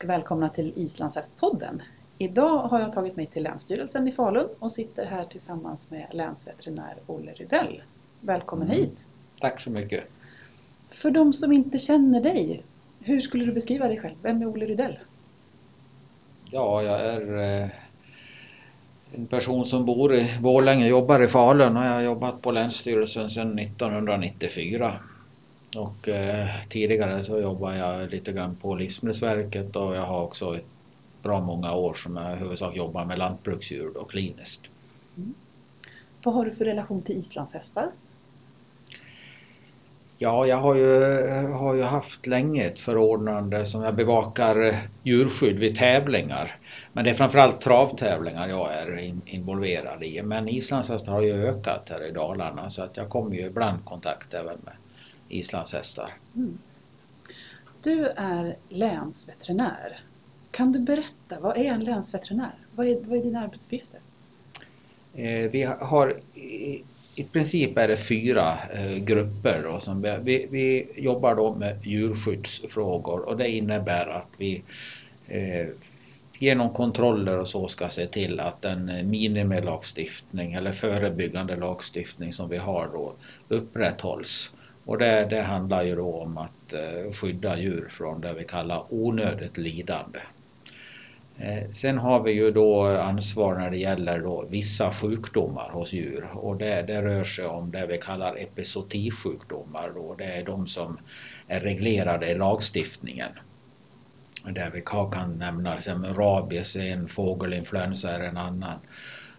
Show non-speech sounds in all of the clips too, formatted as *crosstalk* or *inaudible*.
och välkomna till Islandshästpodden. Idag har jag tagit mig till Länsstyrelsen i Falun och sitter här tillsammans med länsveterinär Olle Rydell. Välkommen mm. hit! Tack så mycket! För de som inte känner dig, hur skulle du beskriva dig själv? Vem är Olle Rydell? Ja, jag är eh, en person som bor i Borlänge, jobbar i Falun och jag har jobbat på Länsstyrelsen sedan 1994. Och eh, tidigare så jobbade jag lite grann på Livsmedelsverket och jag har också ett bra många år som jag i huvudsak jobbar med lantbruksdjur och kliniskt. Mm. Vad har du för relation till islandshästar? Ja, jag har ju, har ju haft länge ett förordnande som jag bevakar djurskydd vid tävlingar. Men det är framförallt travtävlingar jag är in, involverad i. Men islandshästar har ju ökat här i Dalarna så att jag kommer ju ibland kontakt även med islandshästar. Mm. Du är länsveterinär. Kan du berätta, vad är en länsveterinär? Vad är, vad är dina arbetsuppgifter? Eh, vi har i, i princip är det fyra eh, grupper då, som vi, vi jobbar då med djurskyddsfrågor och det innebär att vi eh, genom kontroller och så ska se till att den minimilagstiftning eller förebyggande lagstiftning som vi har då upprätthålls. Och det, det handlar ju då om att eh, skydda djur från det vi kallar onödigt lidande. Eh, sen har vi ju då ansvar när det gäller då vissa sjukdomar hos djur och det, det rör sig om det vi kallar epizotisjukdomar. Då. Det är de som är reglerade i lagstiftningen. Där vi kan nämna som rabies är en, fågelinfluensa är en annan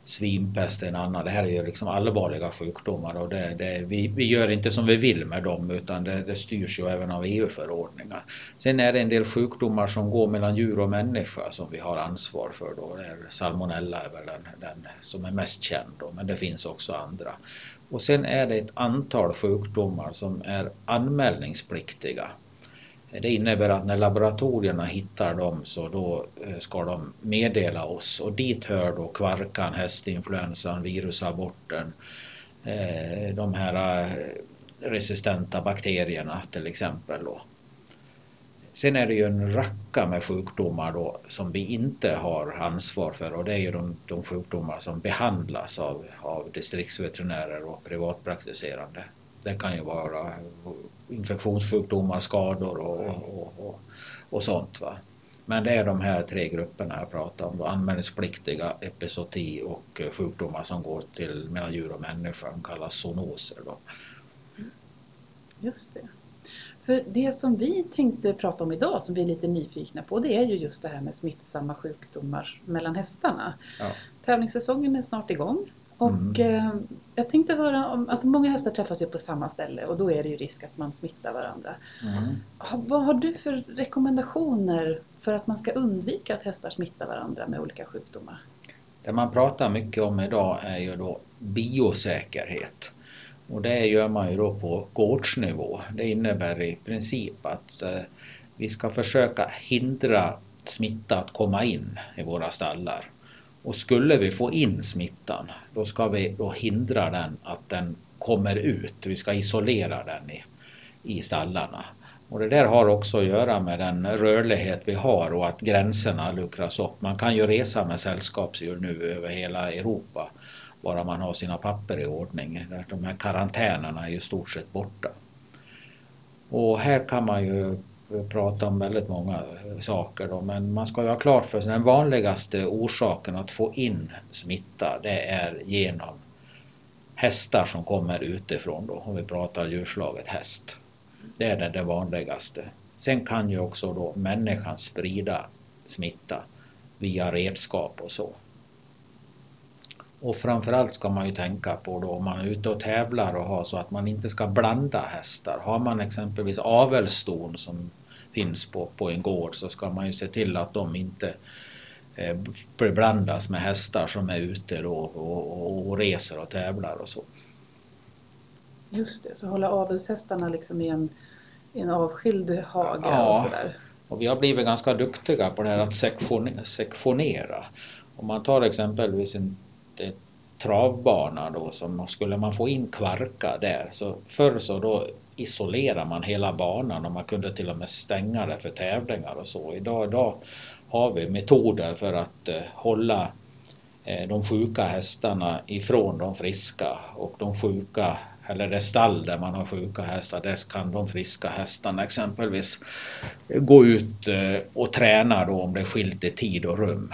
svinpest är en annan. Det här är ju liksom allvarliga sjukdomar och det, det, vi, vi gör inte som vi vill med dem utan det, det styrs ju även av EU-förordningar. Sen är det en del sjukdomar som går mellan djur och människa som vi har ansvar för då. Det är salmonella är väl den, den som är mest känd då, men det finns också andra. Och sen är det ett antal sjukdomar som är anmälningspliktiga. Det innebär att när laboratorierna hittar dem så då eh, ska de meddela oss och dit hör då kvarkan, hästinfluensan, virusaborten, eh, de här eh, resistenta bakterierna till exempel. Då. Sen är det ju en racka med sjukdomar då som vi inte har ansvar för och det är ju de, de sjukdomar som behandlas av, av distriktsveterinärer och privatpraktiserande. Det kan ju vara infektionssjukdomar, skador och, och, och, och sånt. Va? Men det är de här tre grupperna jag pratar om. Anmälningspliktiga, episoti och sjukdomar som går till mellan djur och människa. De kallas zoonoser. Då. Just det. För det som vi tänkte prata om idag, som vi är lite nyfikna på, det är ju just det här med smittsamma sjukdomar mellan hästarna. Ja. Tävlingssäsongen är snart igång och mm. eh, jag tänkte höra om, alltså många hästar träffas ju på samma ställe och då är det ju risk att man smittar varandra. Mm. Ha, vad har du för rekommendationer för att man ska undvika att hästar smittar varandra med olika sjukdomar? Det man pratar mycket om idag är ju då biosäkerhet. Och det gör man ju då på gårdsnivå. Det innebär i princip att eh, vi ska försöka hindra smitta att komma in i våra stallar. Och skulle vi få in smittan, då ska vi då hindra den att den kommer ut. Vi ska isolera den i, i stallarna. Och det där har också att göra med den rörlighet vi har och att gränserna luckras upp. Man kan ju resa med sällskapsdjur nu över hela Europa bara man har sina papper i ordning. De här karantänerna är ju stort sett borta. Och här kan man ju prata om väldigt många saker då, men man ska ju ha klart för sig den vanligaste orsaken att få in smitta det är genom hästar som kommer utifrån då, om vi pratar djurslaget häst. Det är det, det vanligaste. Sen kan ju också då människan sprida smitta via redskap och så. Och framförallt ska man ju tänka på då om man är ute och tävlar och har så att man inte ska blanda hästar. Har man exempelvis avelston som finns på, på en gård så ska man ju se till att de inte eh, blandas med hästar som är ute då och, och, och, reser och tävlar och så. Just det, så hålla avelshästarna liksom i en, i en avskild hage ja, och sådär. och vi har blivit ganska duktiga på det här att sektionera. Om man tar exempelvis en, ett travbana då som skulle man få in kvarka där så förr så då isolerar man hela banan och man kunde till och med stänga det för tävlingar och så. Idag, idag har vi metoder för att eh, hålla eh, de sjuka hästarna ifrån de friska och de sjuka eller det stall där man har sjuka hästar, där kan de friska hästarna exempelvis gå ut eh, och träna då om det är skilt i tid och rum.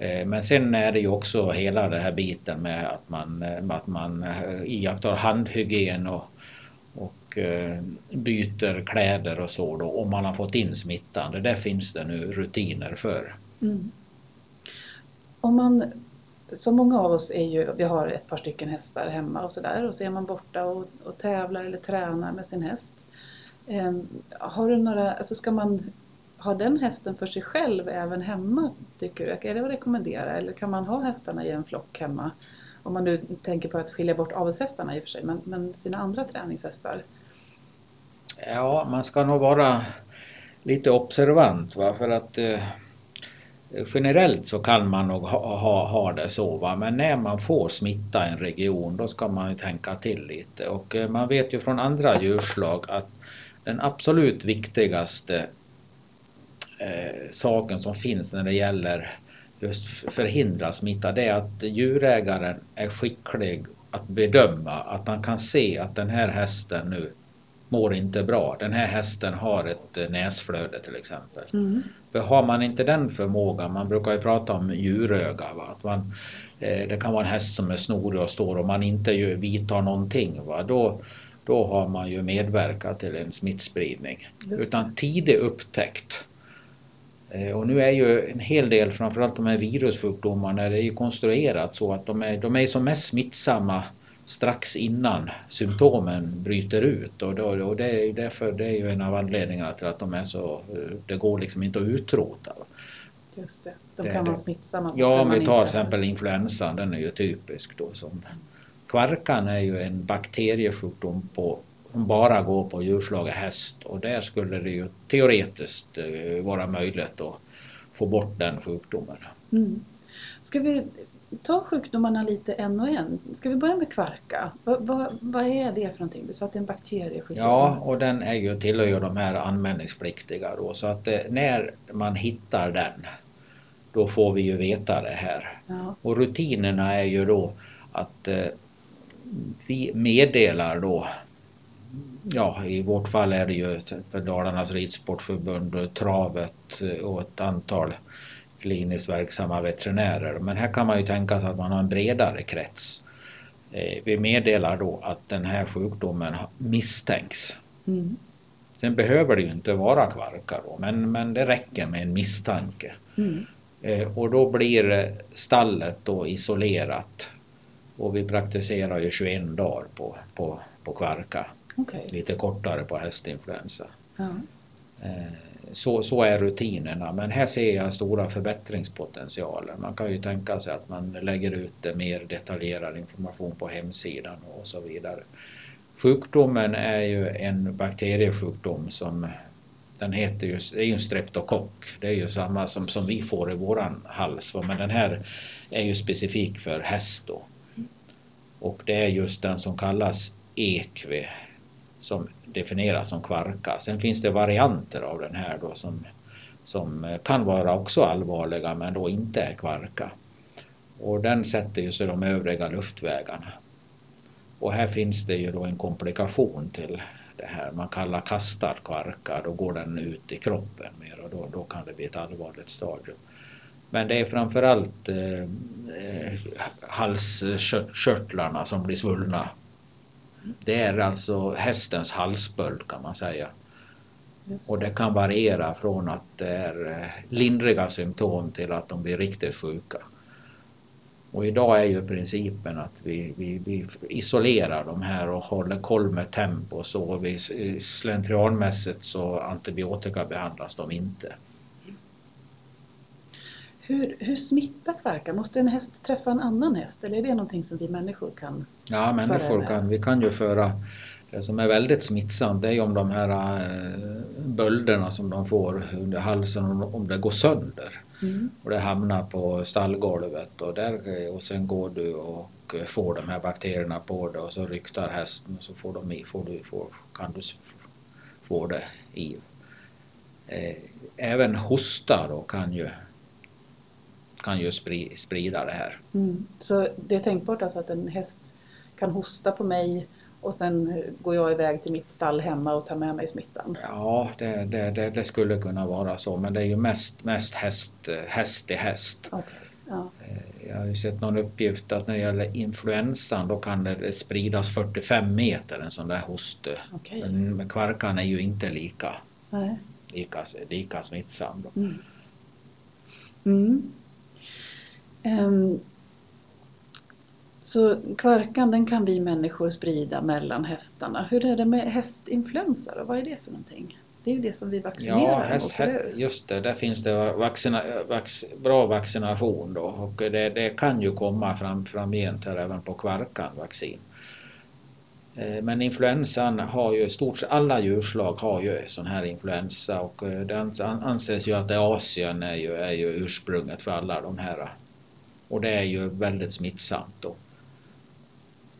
Eh, men sen är det ju också hela den här biten med att man, eh, att man eh, iakttar handhygien och och byter kläder och så då om man har fått in smittan. Det där finns det nu rutiner för. Mm. Om man, så många av oss är ju, vi har ett par stycken hästar hemma och sådär och så är man borta och, och tävlar eller tränar med sin häst. Eh, har du några, alltså ska man ha den hästen för sig själv även hemma tycker du? Är det att rekommendera eller kan man ha hästarna i en flock hemma? Om man nu tänker på att skilja bort avelshästarna i och för sig, men, men sina andra träningshästar? Ja, man ska nog vara lite observant va? för att eh, generellt så kan man nog ha, ha, ha det så va? men när man får smitta i en region då ska man ju tänka till lite och eh, man vet ju från andra djurslag att den absolut viktigaste eh, saken som finns när det gäller just förhindra smitta det är att djurägaren är skicklig att bedöma att man kan se att den här hästen nu mår inte bra. Den här hästen har ett eh, näsflöde till exempel. Mm. För har man inte den förmågan, man brukar ju prata om djuröga, va? Att man, eh, det kan vara en häst som är snorig och står och man inte vidtar någonting. Va? Då, då har man ju medverkat till en smittspridning. Utan tidig upptäckt och nu är ju en hel del, framförallt de här virussjukdomarna, det är ju konstruerat så att de är, de är som mest smittsamma strax innan symptomen bryter ut och, då, och det är därför det är ju en av anledningarna till att de är så, det går liksom inte att utrota. Just det, de kan det, vara smittsamma. Ja, om vi tar till exempel influensan, den är ju typisk då som Kvarkan är ju en bakteriesjukdom på som bara går på djurslaget häst och där skulle det ju teoretiskt eh, vara möjligt att få bort den sjukdomen. Mm. Ska vi ta sjukdomarna lite en och en? Ska vi börja med kvarka? Vad, vad, vad är det för någonting? Du sa att det är en bakteriesjukdom. Ja, och den är ju, tillhör ju de här anmälningspliktiga då så att eh, när man hittar den då får vi ju veta det här. Ja. Och rutinerna är ju då att eh, vi meddelar då ja, i vårt fall är det ju för Dalarnas ridsportförbund, travet och ett antal kliniskt verksamma veterinärer. Men här kan man ju tänka sig att man har en bredare krets. Eh, vi meddelar då att den här sjukdomen misstänks. Mm. Sen behöver det ju inte vara kvarka då, men, men det räcker med en misstanke. Mm. Eh, och då blir stallet då isolerat och vi praktiserar ju 21 dagar på, på, på kvarka. Okay. Lite kortare på hästinfluensa. Ja. Eh, så, så är rutinerna men här ser jag stora förbättringspotentialer. Man kan ju tänka sig att man lägger ut mer detaljerad information på hemsidan och så vidare. Sjukdomen är ju en bakteriesjukdom som den heter ju, det är ju en streptokock. Det är ju samma som, som vi får i våran hals. Men den här är ju specifik för häst då. Mm. Och det är just den som kallas ekve som definieras som kvarka. Sen finns det varianter av den här då som, som kan vara också allvarliga men då inte är kvarka. Och den sätter ju sig de övriga luftvägarna. Och här finns det ju då en komplikation till det här. Man kallar kastad kvarka, då går den ut i kroppen mer och då, då kan det bli ett allvarligt stadium. Men det är framförallt eh, eh halskörtlarna som blir svullna det är alltså hästens halsböld kan man säga. Och det kan variera från att det är eh, lindriga symptom till att de blir riktigt sjuka. Och idag är ju principen att vi, vi, vi isolerar de här och håller koll med tempo och så. Vi, slentrianmässigt så antibiotikabehandlas de inte. Hur, hur smittar kvarkar? Måste en häst träffa en annan häst eller är det någonting som vi människor kan Ja, människor kan, vi kan ju föra det som är väldigt smittsamt det är ju om de här äh, bölderna som de får under halsen om det går sönder. Mm. Och det hamnar på stallgolvet och, där, och sen går du och får de här bakterierna på det och så ryktar hästen och så får de i, får du, får, kan du få det i. Eh, även hosta då kan ju kan ju sprida det här. Mm. Så det är tänkbart alltså att en häst kan hosta på mig och sen går jag iväg till mitt stall hemma och tar med mig smittan? Ja, det, det, det, det skulle kunna vara så men det är ju mest, mest häst, häst till häst. Okay. Ja. Eh, jag har ju sett någon uppgift att när det gäller influensan då kan det spridas 45 meter en sån där host. Okay. Men kvarkan är ju inte lika, lika, lika smittsam. Mm. Mm. Um, så kvarkan den kan vi människor sprida mellan hästarna. Hur är det med hästinfluensa då? Vad är det för någonting? Det är ju det som vi vaccinerar ja, häst, mot, Just det, där finns det vaccina, vax, bra vaccination då och det, det kan ju komma fram, framgent här även på kvarkan vaccin. Eh, men influensan har ju, stort alla djurslag har ju sån här influensa och eh, det anses ju att Asien är ju, är ju ursprunget för alla de här. Och det är ju väldigt smittsamt då.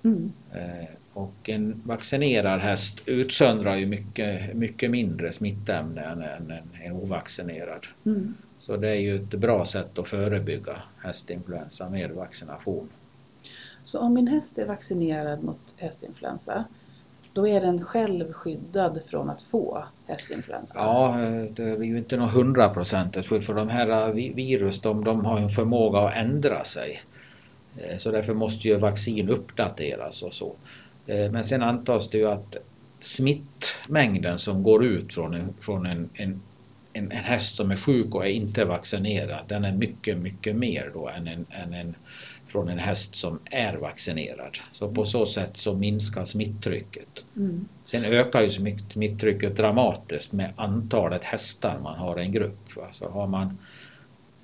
Mm. Eh, och en vaccinerad häst utsöndrar ju mycket, mycket mindre smittämne än en, en ovaccinerad. Mm. Så det är ju ett bra sätt att förebygga hästinfluensa med vaccination. Så om min häst är vaccinerad mot hästinfluensa då är den själv skyddad från att få hästinfluensa? Ja, det är ju inte något hundraprocentigt skydd för de här äh, virus de, de har en förmåga att ändra sig. Äh, så därför måste ju vaccin uppdateras och så. Äh, men sen antas det ju att smittmängden som går ut från en, från en, en, en, en häst som är sjuk och är inte vaccinerad den är mycket, mycket mer då än en, än en från en häst som är vaccinerad. Så på så sätt så minskar smitttrycket. Mm. Sen ökar ju smitttrycket dramatiskt med antalet hästar man har i en grupp. Så har man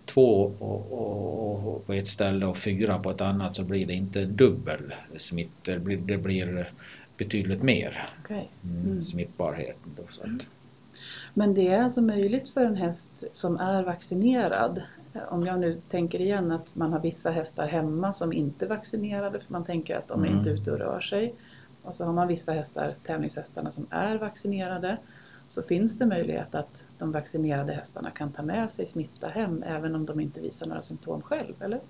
två och, och, och på ett ställe och fyra på ett annat så blir det inte dubbel smitt, det blir, det blir betydligt mer okay. mm. mm. smittbarheten. Då, så att. Men det är alltså möjligt för en häst som är vaccinerad om jag nu tänker igen att man har vissa hästar hemma som inte är vaccinerade för man tänker att de är mm. inte ute och rör sig. Och så har man vissa hästar, tävlingshästarna som är vaccinerade så finns det möjlighet att de vaccinerade hästarna kan ta med sig smitta hem även om de inte visar några symptom själv, eller?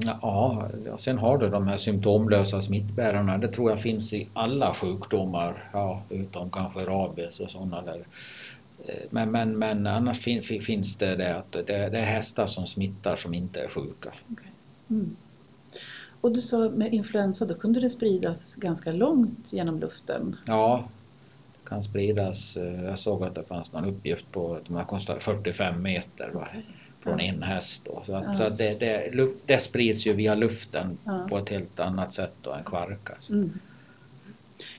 Ja, sen har du de här symptomlösa smittbärarna. Det tror jag finns i alla sjukdomar, ja, utom kanske rabies och sådana där. Men, men, men annars fin, finns det det att det, det, är hästar som smittar som inte är sjuka. Okay. Mm. Och du sa med influensa, då kunde det spridas ganska långt genom luften? Ja, kan spridas. Eh, jag såg att det fanns någon uppgift på att de kostar 45 meter va, okay. från en häst. Då. Så, att, ja. så att det, det, det, sprids ju via luften ja. på ett helt annat sätt då än kvarka. Mm.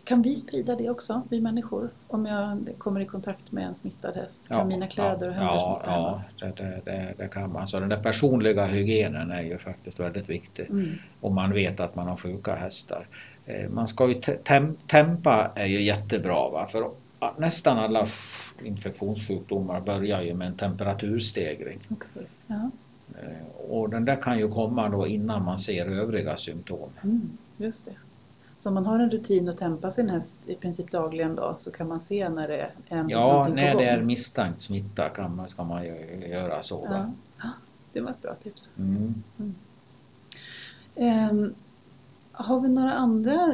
Kan vi sprida det också, vi människor? Om jag kommer i kontakt med en smittad häst? Kan ja, mina kläder och händer ja, smitta Ja, det, det, det, det, kan man. Så den där personliga hygienen är ju faktiskt väldigt viktig. Mm. Om man vet att man har sjuka hästar. Eh, man ska ju tempa är ju jättebra va? för nästan alla infektionssjukdomar börjar ju med en temperaturstegring. Okay. Ja. Eh, och den där kan ju komma då innan man ser övriga symptom. Mm, just det. Så om man har en rutin att tempa sin häst i princip dagligen då så kan man se när det är en Ja, när det är misstänkt smitta kan man, ska man göra så. Ja. Det var ett bra tips. Mm. Mm. Um, har vi några andra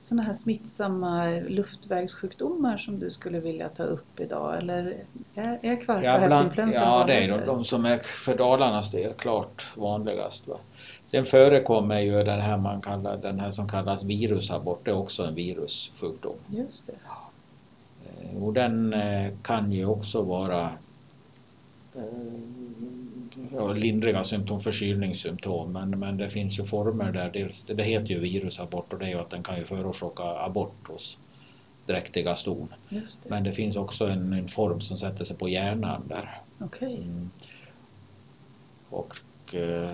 sådana här smittsamma luftvägssjukdomar som du skulle vilja ta upp idag? Eller är, är kvarka ja, hästinfluensa Ja, det är de, de, som är för Dalarnas är klart vanligast. Va? Sen förekommer ju den här man kallar, den här som kallas virusabort, det är också en virussjukdom. Just det. Eh, och den eh, kan ju också vara eh, ja, lindriga symptom, förkylningssymptom, men, men det finns ju former där, dels, det heter ju virusabort och det är ju att den kan ju förorsaka abort hos dräktiga ston. Det. Men det finns också en, en, form som sätter sig på hjärnan där. Okay. Mm. Och eh,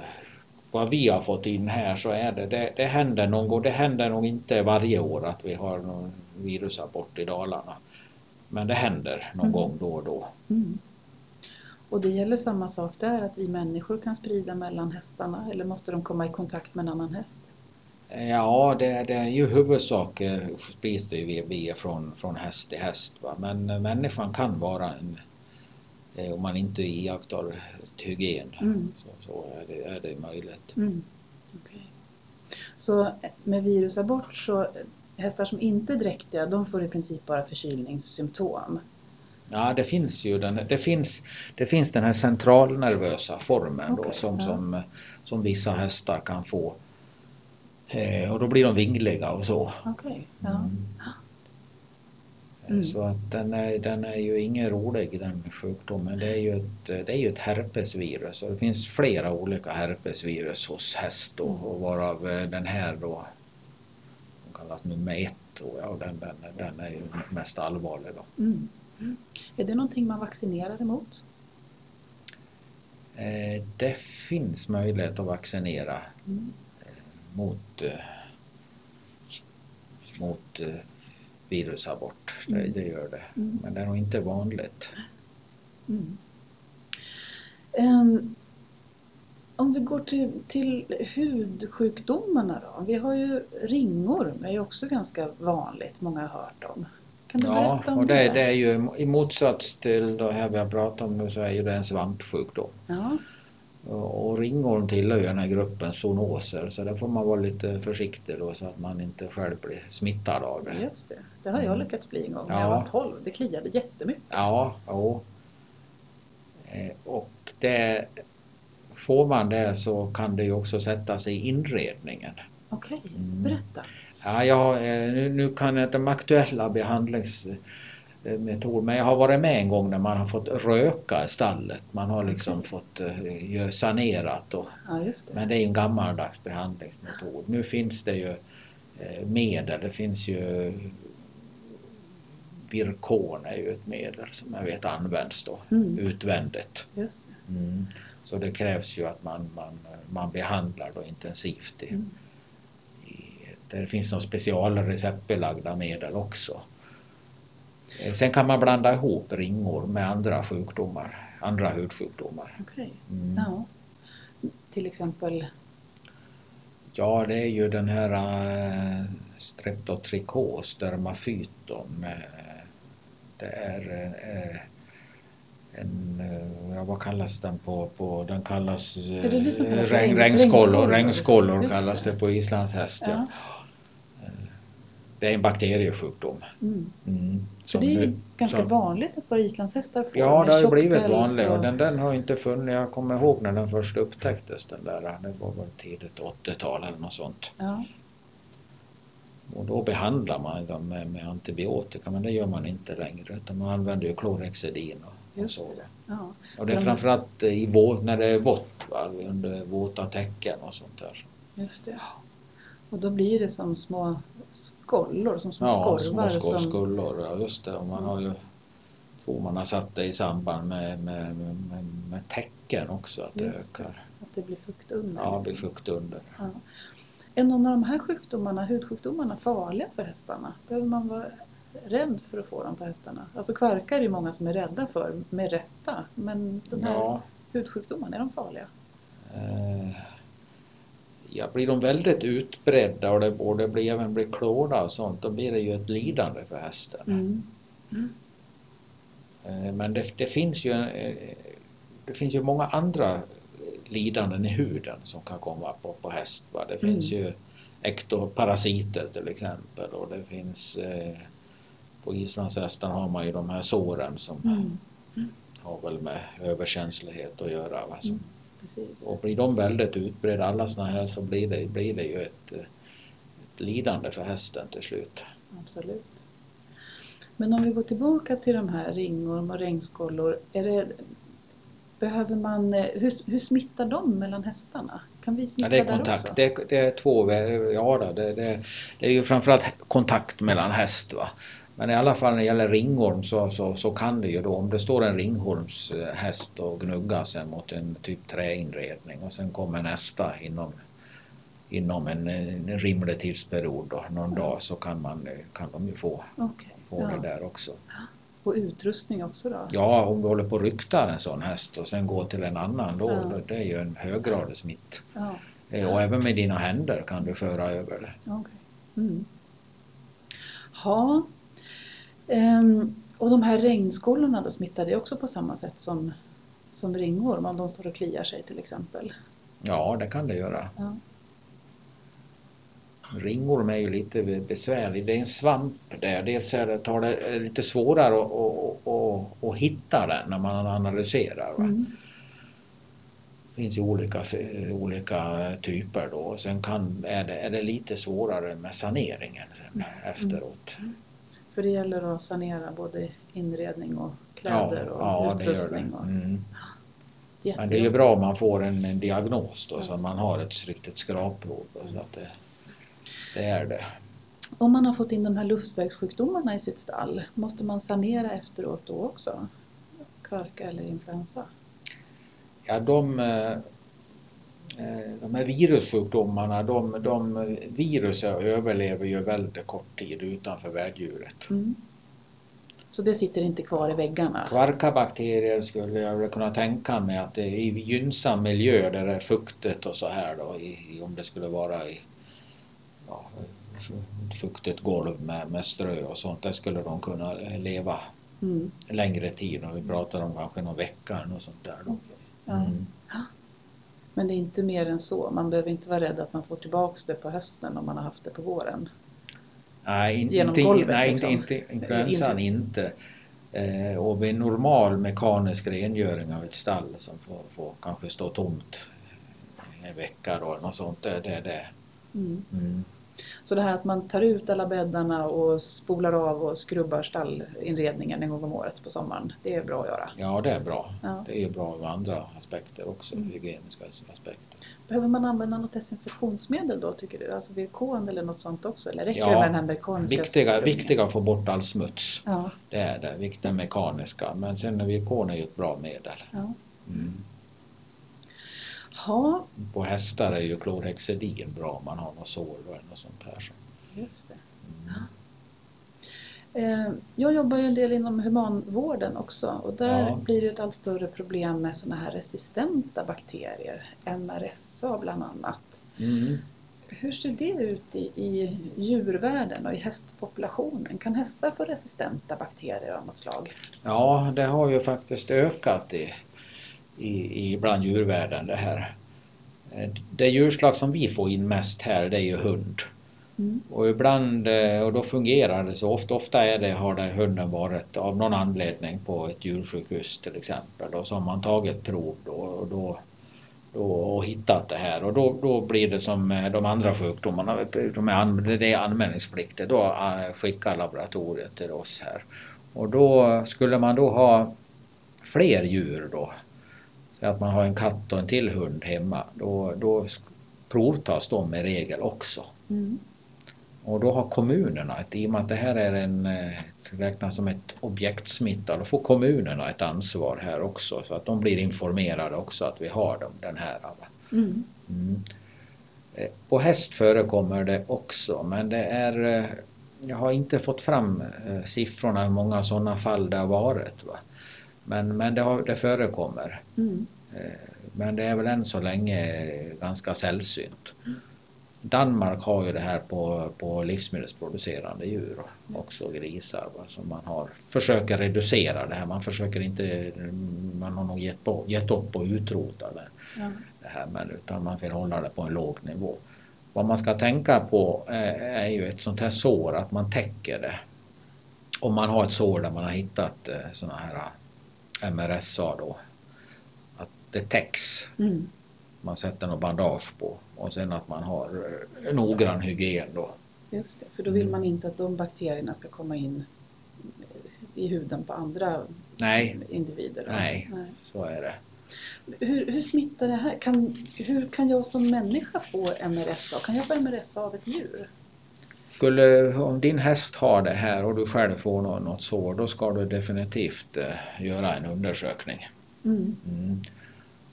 vad vi har fått in här så är det, det, det händer någon gång, det händer nog inte varje år att vi har någon virusabort i Dalarna. Men det händer någon mm. gång då och då. Mm. Och det gäller samma sak där, att vi människor kan sprida mellan hästarna eller måste de komma i kontakt med en annan häst? Ja, det, det är ju huvudsak sprids det ju via från, från häst till häst. Va? Men eh, människan kan vara en, om man inte iakttar hygien, mm. så, så är, det, är det möjligt. Mm. Okay. Så med virusabort så hästar som inte är dräktiga, de får i princip bara förkylningssymptom? Ja, det finns ju den, det finns, det finns den här centralnervösa formen okay, då som, ja. som, som vissa hästar kan få. Eh, och då blir de vingliga och så. Okay, ja. Mm. Mm. Så att den är, den är ju ingen rolig den sjukdomen. Det är ju ett, det är ju ett herpesvirus och det finns flera olika herpesvirus hos häst då, mm. och varav eh, den här då kallas nummer ett tror jag och den, den, den är ju mest allvarlig då. Mm. Mm. Är det någonting man vaccinerar emot? Eh, det finns möjlighet att vaccinera mot, eh, mot virusabort. Mm. Det, det, gör det. Mm. Men det är nog inte vanligt. Um, om vi går till, till hudsjukdomarna då. Vi har ju ringorm, det är ju också ganska vanligt, många har hört om. Kan du ja, berätta om och det? det? det är ju i motsats till det här vi har pratat om nu så är ju det en svampsjukdom. Ja. Och ringorm tillhör ju den här gruppen zoonoser så där får man vara lite försiktig då så att man inte själv blir smittad av det. Just det, det har jag mm. lyckats bli en gång när ja. jag var 12. Det kliade jättemycket. Ja, ja. Eh, och det, får man det så kan det ju också sätta sig i inredningen. Okej, okay. mm. berätta. Ja, jag, eh, nu, nu kan jag inte de aktuella behandlingsmetoder men jag har varit med en gång när man har fått röka i stallet. Man har liksom okay. fått uh, sanerat och, ja, det. men det är en gammaldags behandlingsmetod. Nu finns det ju uh, medel, det finns ju Virkon är ju ett medel som jag vet används då mm. utvändigt. Just det. Mm. Så det krävs ju att man, man, man behandlar då intensivt i, mm. Det finns några specialreceptbelagda medel också. Eh, sen kan man blanda ihop ringor med andra sjukdomar, andra hudsjukdomar. Okej, okay. mm. ja. Till exempel? Ja, det är ju den här äh, streptotrikos, dermafyton. Äh, det är äh, en, eh, ja vad kallas den på, på den kallas, det det regn, regn, regnskollor, regnskollor kallas det på islandshäst. Ja. ja. Det är en bakteriesjukdom. Mm. Mm. Som, det är ju ganska som, vanligt att våra islandshästar får Ja, det har ju blivit vanligt och den, den har inte funnits. Jag kommer ihåg när den först upptäcktes den där. Det var väl tidigt 80-tal eller något sånt. Ja. Och då behandlar man dem med, med, antibiotika men det gör man inte längre utan man använder ju klorhexidin och Just det. Ja. Och det är framförallt i vå, när det är vått, va? under våta täcken och sånt där. Just det. Och då blir det som små skollor, som små ja, skorvar. Ja, små skullor, ja just det. Och man har ju, tror man har satt det i samband med, med, med, med täcken också, att just det ökar. Det. Att det blir fukt under. Ja, det blir fukt under. Ja. Är någon av de här sjukdomarna, hudsjukdomarna, farliga för hästarna? Behöver man vara rädd för att få dem på hästarna? Alltså kvarkar är det många som är rädda för, med rätta. Men de här ja. hudsjukdomarna, är de farliga? Uh, ja, blir de väldigt utbredda och det, och det blir, även blir klåda och sånt, då blir det ju ett lidande för hästen. Mm. Mm. Uh, men det, det, finns ju uh, det finns ju många andra lidanden i huden som kan komma på, på häst. Va? Det finns mm. ju ektoparasiter till exempel och det finns eh, på islandshästar har man ju de här såren som mm. Mm. har väl med överkänslighet att göra. Va? Som, mm. och blir de väldigt utbredda, alla sådana här, så blir det, blir det ju ett, ett lidande för hästen till slut. Absolut. Men om vi går tillbaka till de här ringorm och regnskollor. Är det, behöver man, hur, hur smittar de mellan hästarna? Kan vi smitta ja, det är kontakt. Där också? Det, det är två, ja det, det, det är ju framförallt kontakt mellan häst. Va? Men i alla fall när det gäller ringorm så, så, så kan det ju då om det står en ringormshäst och gnuggar sig mot en typ träinredning och sen kommer nästa inom inom en, en rimlig tidsperiod då, någon dag så kan, man, kan de ju få, okay. få ja. det där också. Och utrustning också då? Ja, om du håller på att rykta en sån häst och sen går till en annan då, ja. det är ju en höggradig smitt. Ja. Eh, och även med dina händer kan du föra över det. Okay. Mm. Ja. Ehm, och de här regnskolorna då smittar det också på samma sätt som, som ringorm om de står och kliar sig till exempel? Ja, det kan det göra. Ja. Ringorm är ju lite besvärlig. Det är en svamp där. Dels är det, tar det lite svårare att, att, att, att hitta den när man analyserar. Mm. Det finns ju olika, olika typer då. Sen kan, är, det, är det lite svårare med saneringen sen mm. efteråt. Mm. För det gäller att sanera både inredning och kläder ja, och ja, utrustning. Det det. Mm. Men det är ju bra om man får en, en diagnos då, ja. så att man har ett riktigt skrapprov. Så att det, det är det. Om man har fått in de här luftvägssjukdomarna i sitt stall, måste man sanera efteråt då också? Kvarka eller influensa? Ja, de, eh, de här virussjukdomarna, de, de viruset överlever ju väldigt kort tid utanför värddjuret. Mm. Så det sitter inte kvar i väggarna? Kvarkabakterier skulle jag kunna tänka mig att det är i gynnsam miljö där det är fuktigt och så här då, i, om det skulle vara i ja, fuktigt golv med, med strö och sånt, där skulle de kunna leva mm. längre tid. Och vi pratar om kanske någon vecka och sånt där. Då. Mm. Ja. Men det är inte mer än så? Man behöver inte vara rädd att man får tillbaks det på hösten om man har haft det på våren? Nej, in, Genom inte, golvet, nej liksom. inte, inte influensan inte. Eh, och vid normal mekanisk rengöring av ett stall som får, får kanske stå tomt en vecka då, något sånt, det är det. Mm. Mm. Så det här att man tar ut alla bäddarna och spolar av och skrubbar stallinredningen en gång om året på sommaren, det är bra att göra? Ja, det är bra. Ja. Det är bra ur andra aspekter också, mm. hygieniska aspekter. Behöver man använda något desinfektionsmedel då tycker du? Alltså VK eller något sånt också? Eller räcker ja, det med den här mekaniska viktiga, viktiga att få bort all smuts. Ja. Det är det, viktiga mekaniska. Men sen VK är ju ett bra medel. Ja. Mm. Ha. På hästar är ju klorhexidin bra om man har något sår eller något sånt här. Just det. Mm. Eh, jag jobbar ju en del inom humanvården också och där ja. blir det ett allt större problem med sådana här resistenta bakterier, MRSA bland annat. Mm. Hur ser det ut i, i djurvärlden och i hästpopulationen? Kan hästar få resistenta bakterier av något slag? Ja, det har ju faktiskt ökat i, i, i bland djurvärlden det här. Eh, det djurslag som vi får in mest här det är ju hund. Mm. Och ibland, eh, och då fungerar det så ofta, ofta är det, har det hunden varit av någon anledning på ett djursjukhus till exempel. Och så har man tagit prov då, och, då, då, och hittat det här och då, då blir det som de andra sjukdomarna, de är, det är anmälningspliktigt, då skickar laboratoriet till oss här. Och då skulle man då ha fler djur då att man har en katt och en till hund hemma, då, då provtas de i regel också. Mm. Och då har kommunerna, ett, i och med att det här är en, eh, räknas som ett objektsmitta, då får kommunerna ett ansvar här också så att de blir informerade också att vi har dem, den här. Mm. Mm. Eh, på häst förekommer det också men det är eh, jag har inte fått fram siffrorna hur många sådana fall det har varit. Va? Men, men det, har, det förekommer. Mm. Men det är väl än så länge ganska sällsynt. Mm. Danmark har ju det här på, på livsmedelsproducerande djur också grisar. Va, så man har, försöker reducera det här. Man försöker inte, man har nog gett, på, gett upp och utrota det, ja. det här men utan man vill hålla det på en låg nivå. Vad man ska tänka på är, är ju ett sånt här sår, att man täcker det. Om man har ett sår där man har hittat eh, såna här eh, MRSA då, att det täcks. Mm man sätter något bandage på och sen att man har eh, noggrann hygien då. Just det, för då vill man inte att de bakterierna ska komma in i huden på andra Nej. individer? Nej, Nej, så är det. Hur, hur smittar det här? Kan, hur kan jag som människa få MRSA? Kan jag få MRSA av ett djur? Skulle, om din häst har det här och du själv får något, något sår, då ska du definitivt eh, göra en undersökning. Mm. Mm.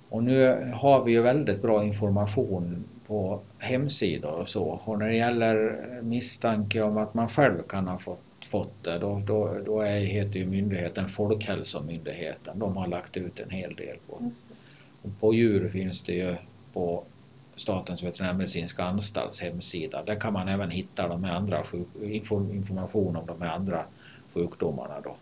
Och nu har vi ju väldigt bra information på hemsidor och så. Och när det gäller misstanke om att man själv kan ha fått fått det då, då, då är, heter ju myndigheten Folkhälsomyndigheten. De har lagt ut en hel del på. Och på djur finns det ju på Statens veterinärmedicinska anstalts hemsida. Där kan man även hitta de andra information om de här andra sjukdomarna då.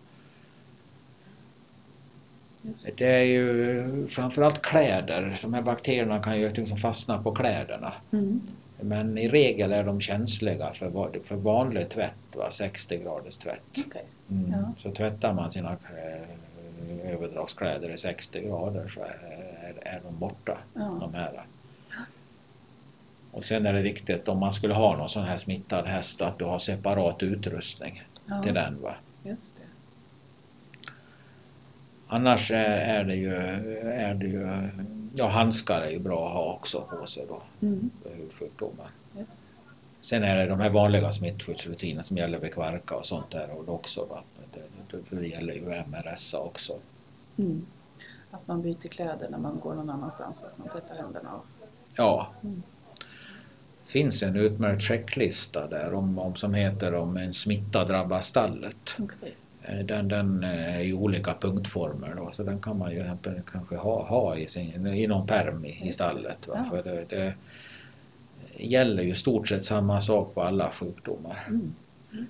Just. Det är ju framförallt kläder. De här bakterierna kan ju liksom fastna på kläderna. Mm. Men i regel är de känsliga för, för vanlig tvätt, va? 60 graders tvätt. Okay. Mm. Ja. Så tvättar man sina överdragskläder i 60 grader så är, är de borta. Ja. De här. Och sen är det viktigt om man skulle ha någon sån här smittad häst att du har separat utrustning ja. till den. Va? Just det. Annars är, det ju, är det ju, ja handskar är ju bra att ha också på sig då. Mm. Hudsjukdomar. Sen är det de här vanliga smittskyddsrutinerna som gäller vid kvarka och sånt där och också. Då, det, det, det gäller ju MRSA också. Mm. Att man byter kläder när man går någon annanstans, att man tvättar händerna. Och... Ja. Mm. Finns en utmärkt checklista där om, om, som heter om en smitta drabbar stallet. Okay. Eh, den, den är i olika punktformer då, så den kan man ju kanske ha, ha i, sin, i någon perm i, i stallet. Va? Ja. För det, det, gäller ju stort sett samma sak på alla sjukdomar. Mm. Mm.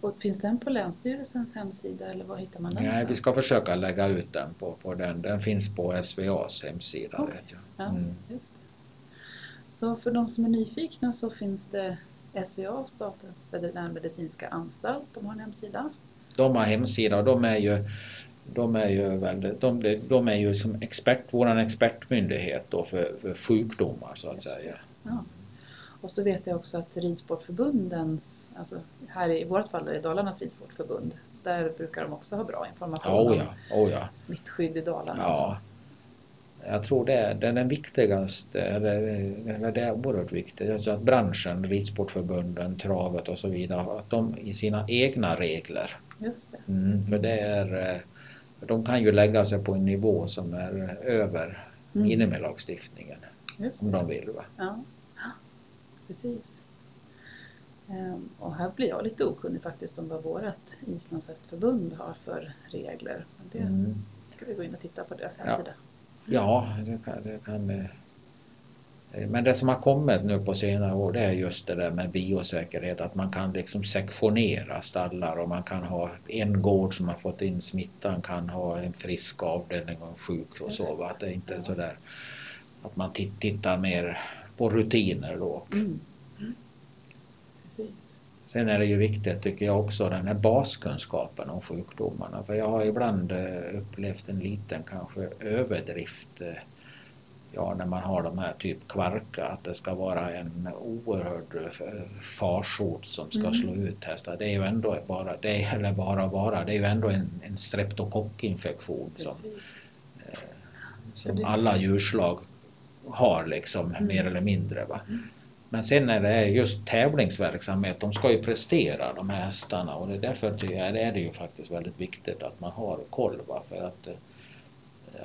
Och finns den på Länsstyrelsens hemsida eller var hittar man den? Nej, vi ska försöka lägga ut den på, på den. Den finns på SVAs hemsida. Okay. Vet jag. Mm. Ja, just det. Så för de som är nyfikna så finns det SVA, Statens veterinärmedicinska anstalt, de har en hemsida de har hemsida och de är ju de är ju väldigt, de, de är ju som expert, våran expertmyndighet då för, för sjukdomar så att säga. Ja. Och så vet jag också att ridsportförbundens, alltså här i vårt fall är det Dalarnas ridsportförbund, där brukar de också ha bra information oh ja, oh ja. smittskydd i Dalarna. Ja. Jag tror det är, det är den viktigaste, eller, eller det är oerhört viktigt, alltså att branschen, ridsportförbunden, travet och så vidare, att de i sina egna regler Just det. Mm, för det är, eh, de kan ju lägga sig på en nivå som är över mm. minimilagstiftningen. Om de vill. Va? Ja, *gasps* precis. Ehm, och här blir jag lite okunnig faktiskt om vad vårt islandshästförbund har för regler. Men det mm. ska vi gå in och titta på deras hemsida. Ja, ja det kan, det kan Eh, men det som har kommit nu på senare år det är just det där med biosäkerhet att man kan liksom sektionera stallar och man kan ha en gård som har fått in smittan kan ha en frisk avdelning och en sjuk och så. Att det inte är sådär att man tittar mer på rutiner då. Mm. Mm. Precis. Sen är det ju viktigt tycker jag också den här baskunskapen om sjukdomarna för jag har ibland eh, upplevt en liten kanske överdrift eh, ja, när man har de här typ kvarka, att det ska vara en oerhörd eh, farsot som ska mm. slå ut hästar. Det är ju ändå bara, det är, eller bara bara, det är ju ändå en, en streptokockinfektion som, eh, som alla djurslag har liksom mm. mer eller mindre. Va? Mm. Men sen när det är just tävlingsverksamhet, de ska ju prestera de här hästarna och det är därför tycker jag, är det ju faktiskt väldigt viktigt att man har koll. Va? För att eh,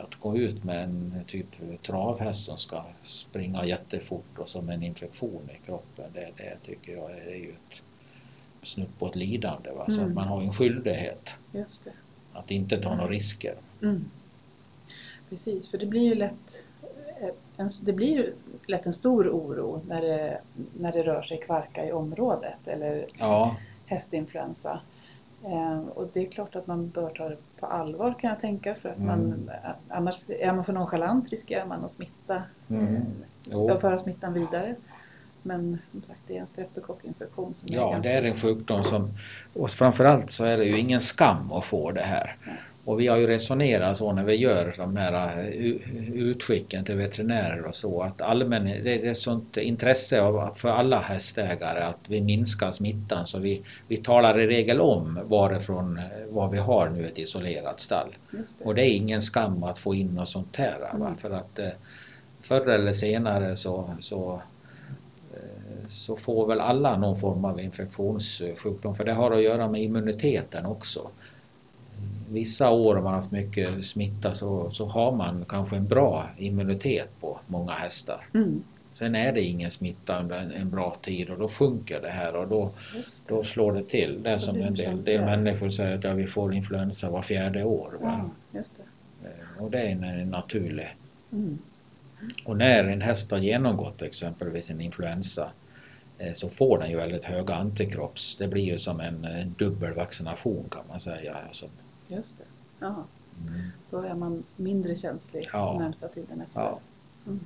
att gå ut med en typ travhäst som ska springa jättefort och som en infektion i kroppen, det, det tycker jag är ju ett snutt på ett lidande. Va? Så mm. att man har en skyldighet att inte ta några risker. Mm. Precis, för det blir ju lätt en, det blir lätt en stor oro när det, när det rör sig kvarka i området eller ja. hästinfluensa. Eh, och det är klart att man bör ta det på allvar kan jag tänka för att mm. man annars är man för nonchalant riskerar man att smitta, mm. eh, föra smittan vidare. Men som sagt det är en streptokockinfektion som Ja, är ganska... det är en sjukdom som och framförallt så är det ju ingen skam att få det här. Och vi har ju resonerat så när vi gör de här eh, utskicken till veterinärer och så att allmän, det är ett sånt intresse för alla hästägare att vi minskar smittan så vi, vi talar i regel om varifrån, eh, vad vi har nu ett isolerat stall. Det. Och det är ingen skam att få in något sånt här. Mm. För att eh, förr eller senare så, så så får väl alla någon form av infektionssjukdom för det har att göra med immuniteten också vissa år om man haft mycket smitta så, så har man kanske en bra immunitet på många hästar. Mm. Sen är det ingen smitta under en, en bra tid och då sjunker det här och då, då slår det till. Det är som en del, del människor säger att ja, vi får influensa var fjärde år. Ja, just det. Eh, och det är en, en naturlig. Mm. Och när en häst har genomgått exempelvis en influensa eh, så får den ju väldigt höga antikropps. Det blir ju som en, en dubbel vaccination kan man säga. Alltså. Just det. Jaha. Mm. Då är man mindre känslig ja. närmsta tiden efter. Ja. Mm.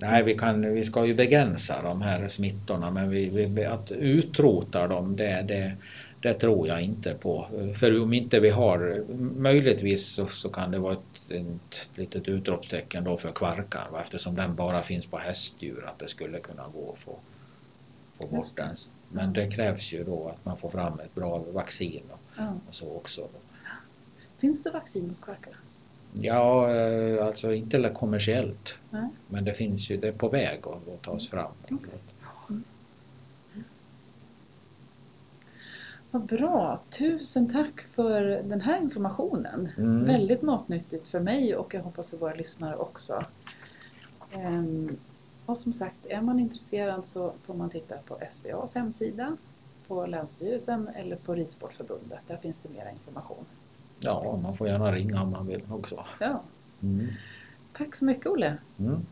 Nej, vi, kan, vi ska ju begränsa de här smittorna men vi, vi, att utrota dem det, det, det tror jag inte på. För om inte vi har, möjligtvis så, så kan det vara ett, ett litet utropstecken då för kvarkar eftersom den bara finns på hästdjur att det skulle kunna gå att få, få bort den. Men det krävs ju då att man får fram ett bra vaccin och, ja. och så också. Finns det vaccin mot kvarkar? Ja, eh, alltså inte kommersiellt. Nej. Men det finns ju, det är på väg att tas fram. Okay. Mm. Vad bra! Tusen tack för den här informationen. Mm. Väldigt matnyttigt för mig och jag hoppas för våra lyssnare också. Ehm, och som sagt, är man intresserad så får man titta på SVAs hemsida, på Länsstyrelsen eller på Ridsportförbundet. Där finns det mer information. Ja, man får gärna ringa om man vill också. Ja. Mm. Tack så mycket Olle. Mm.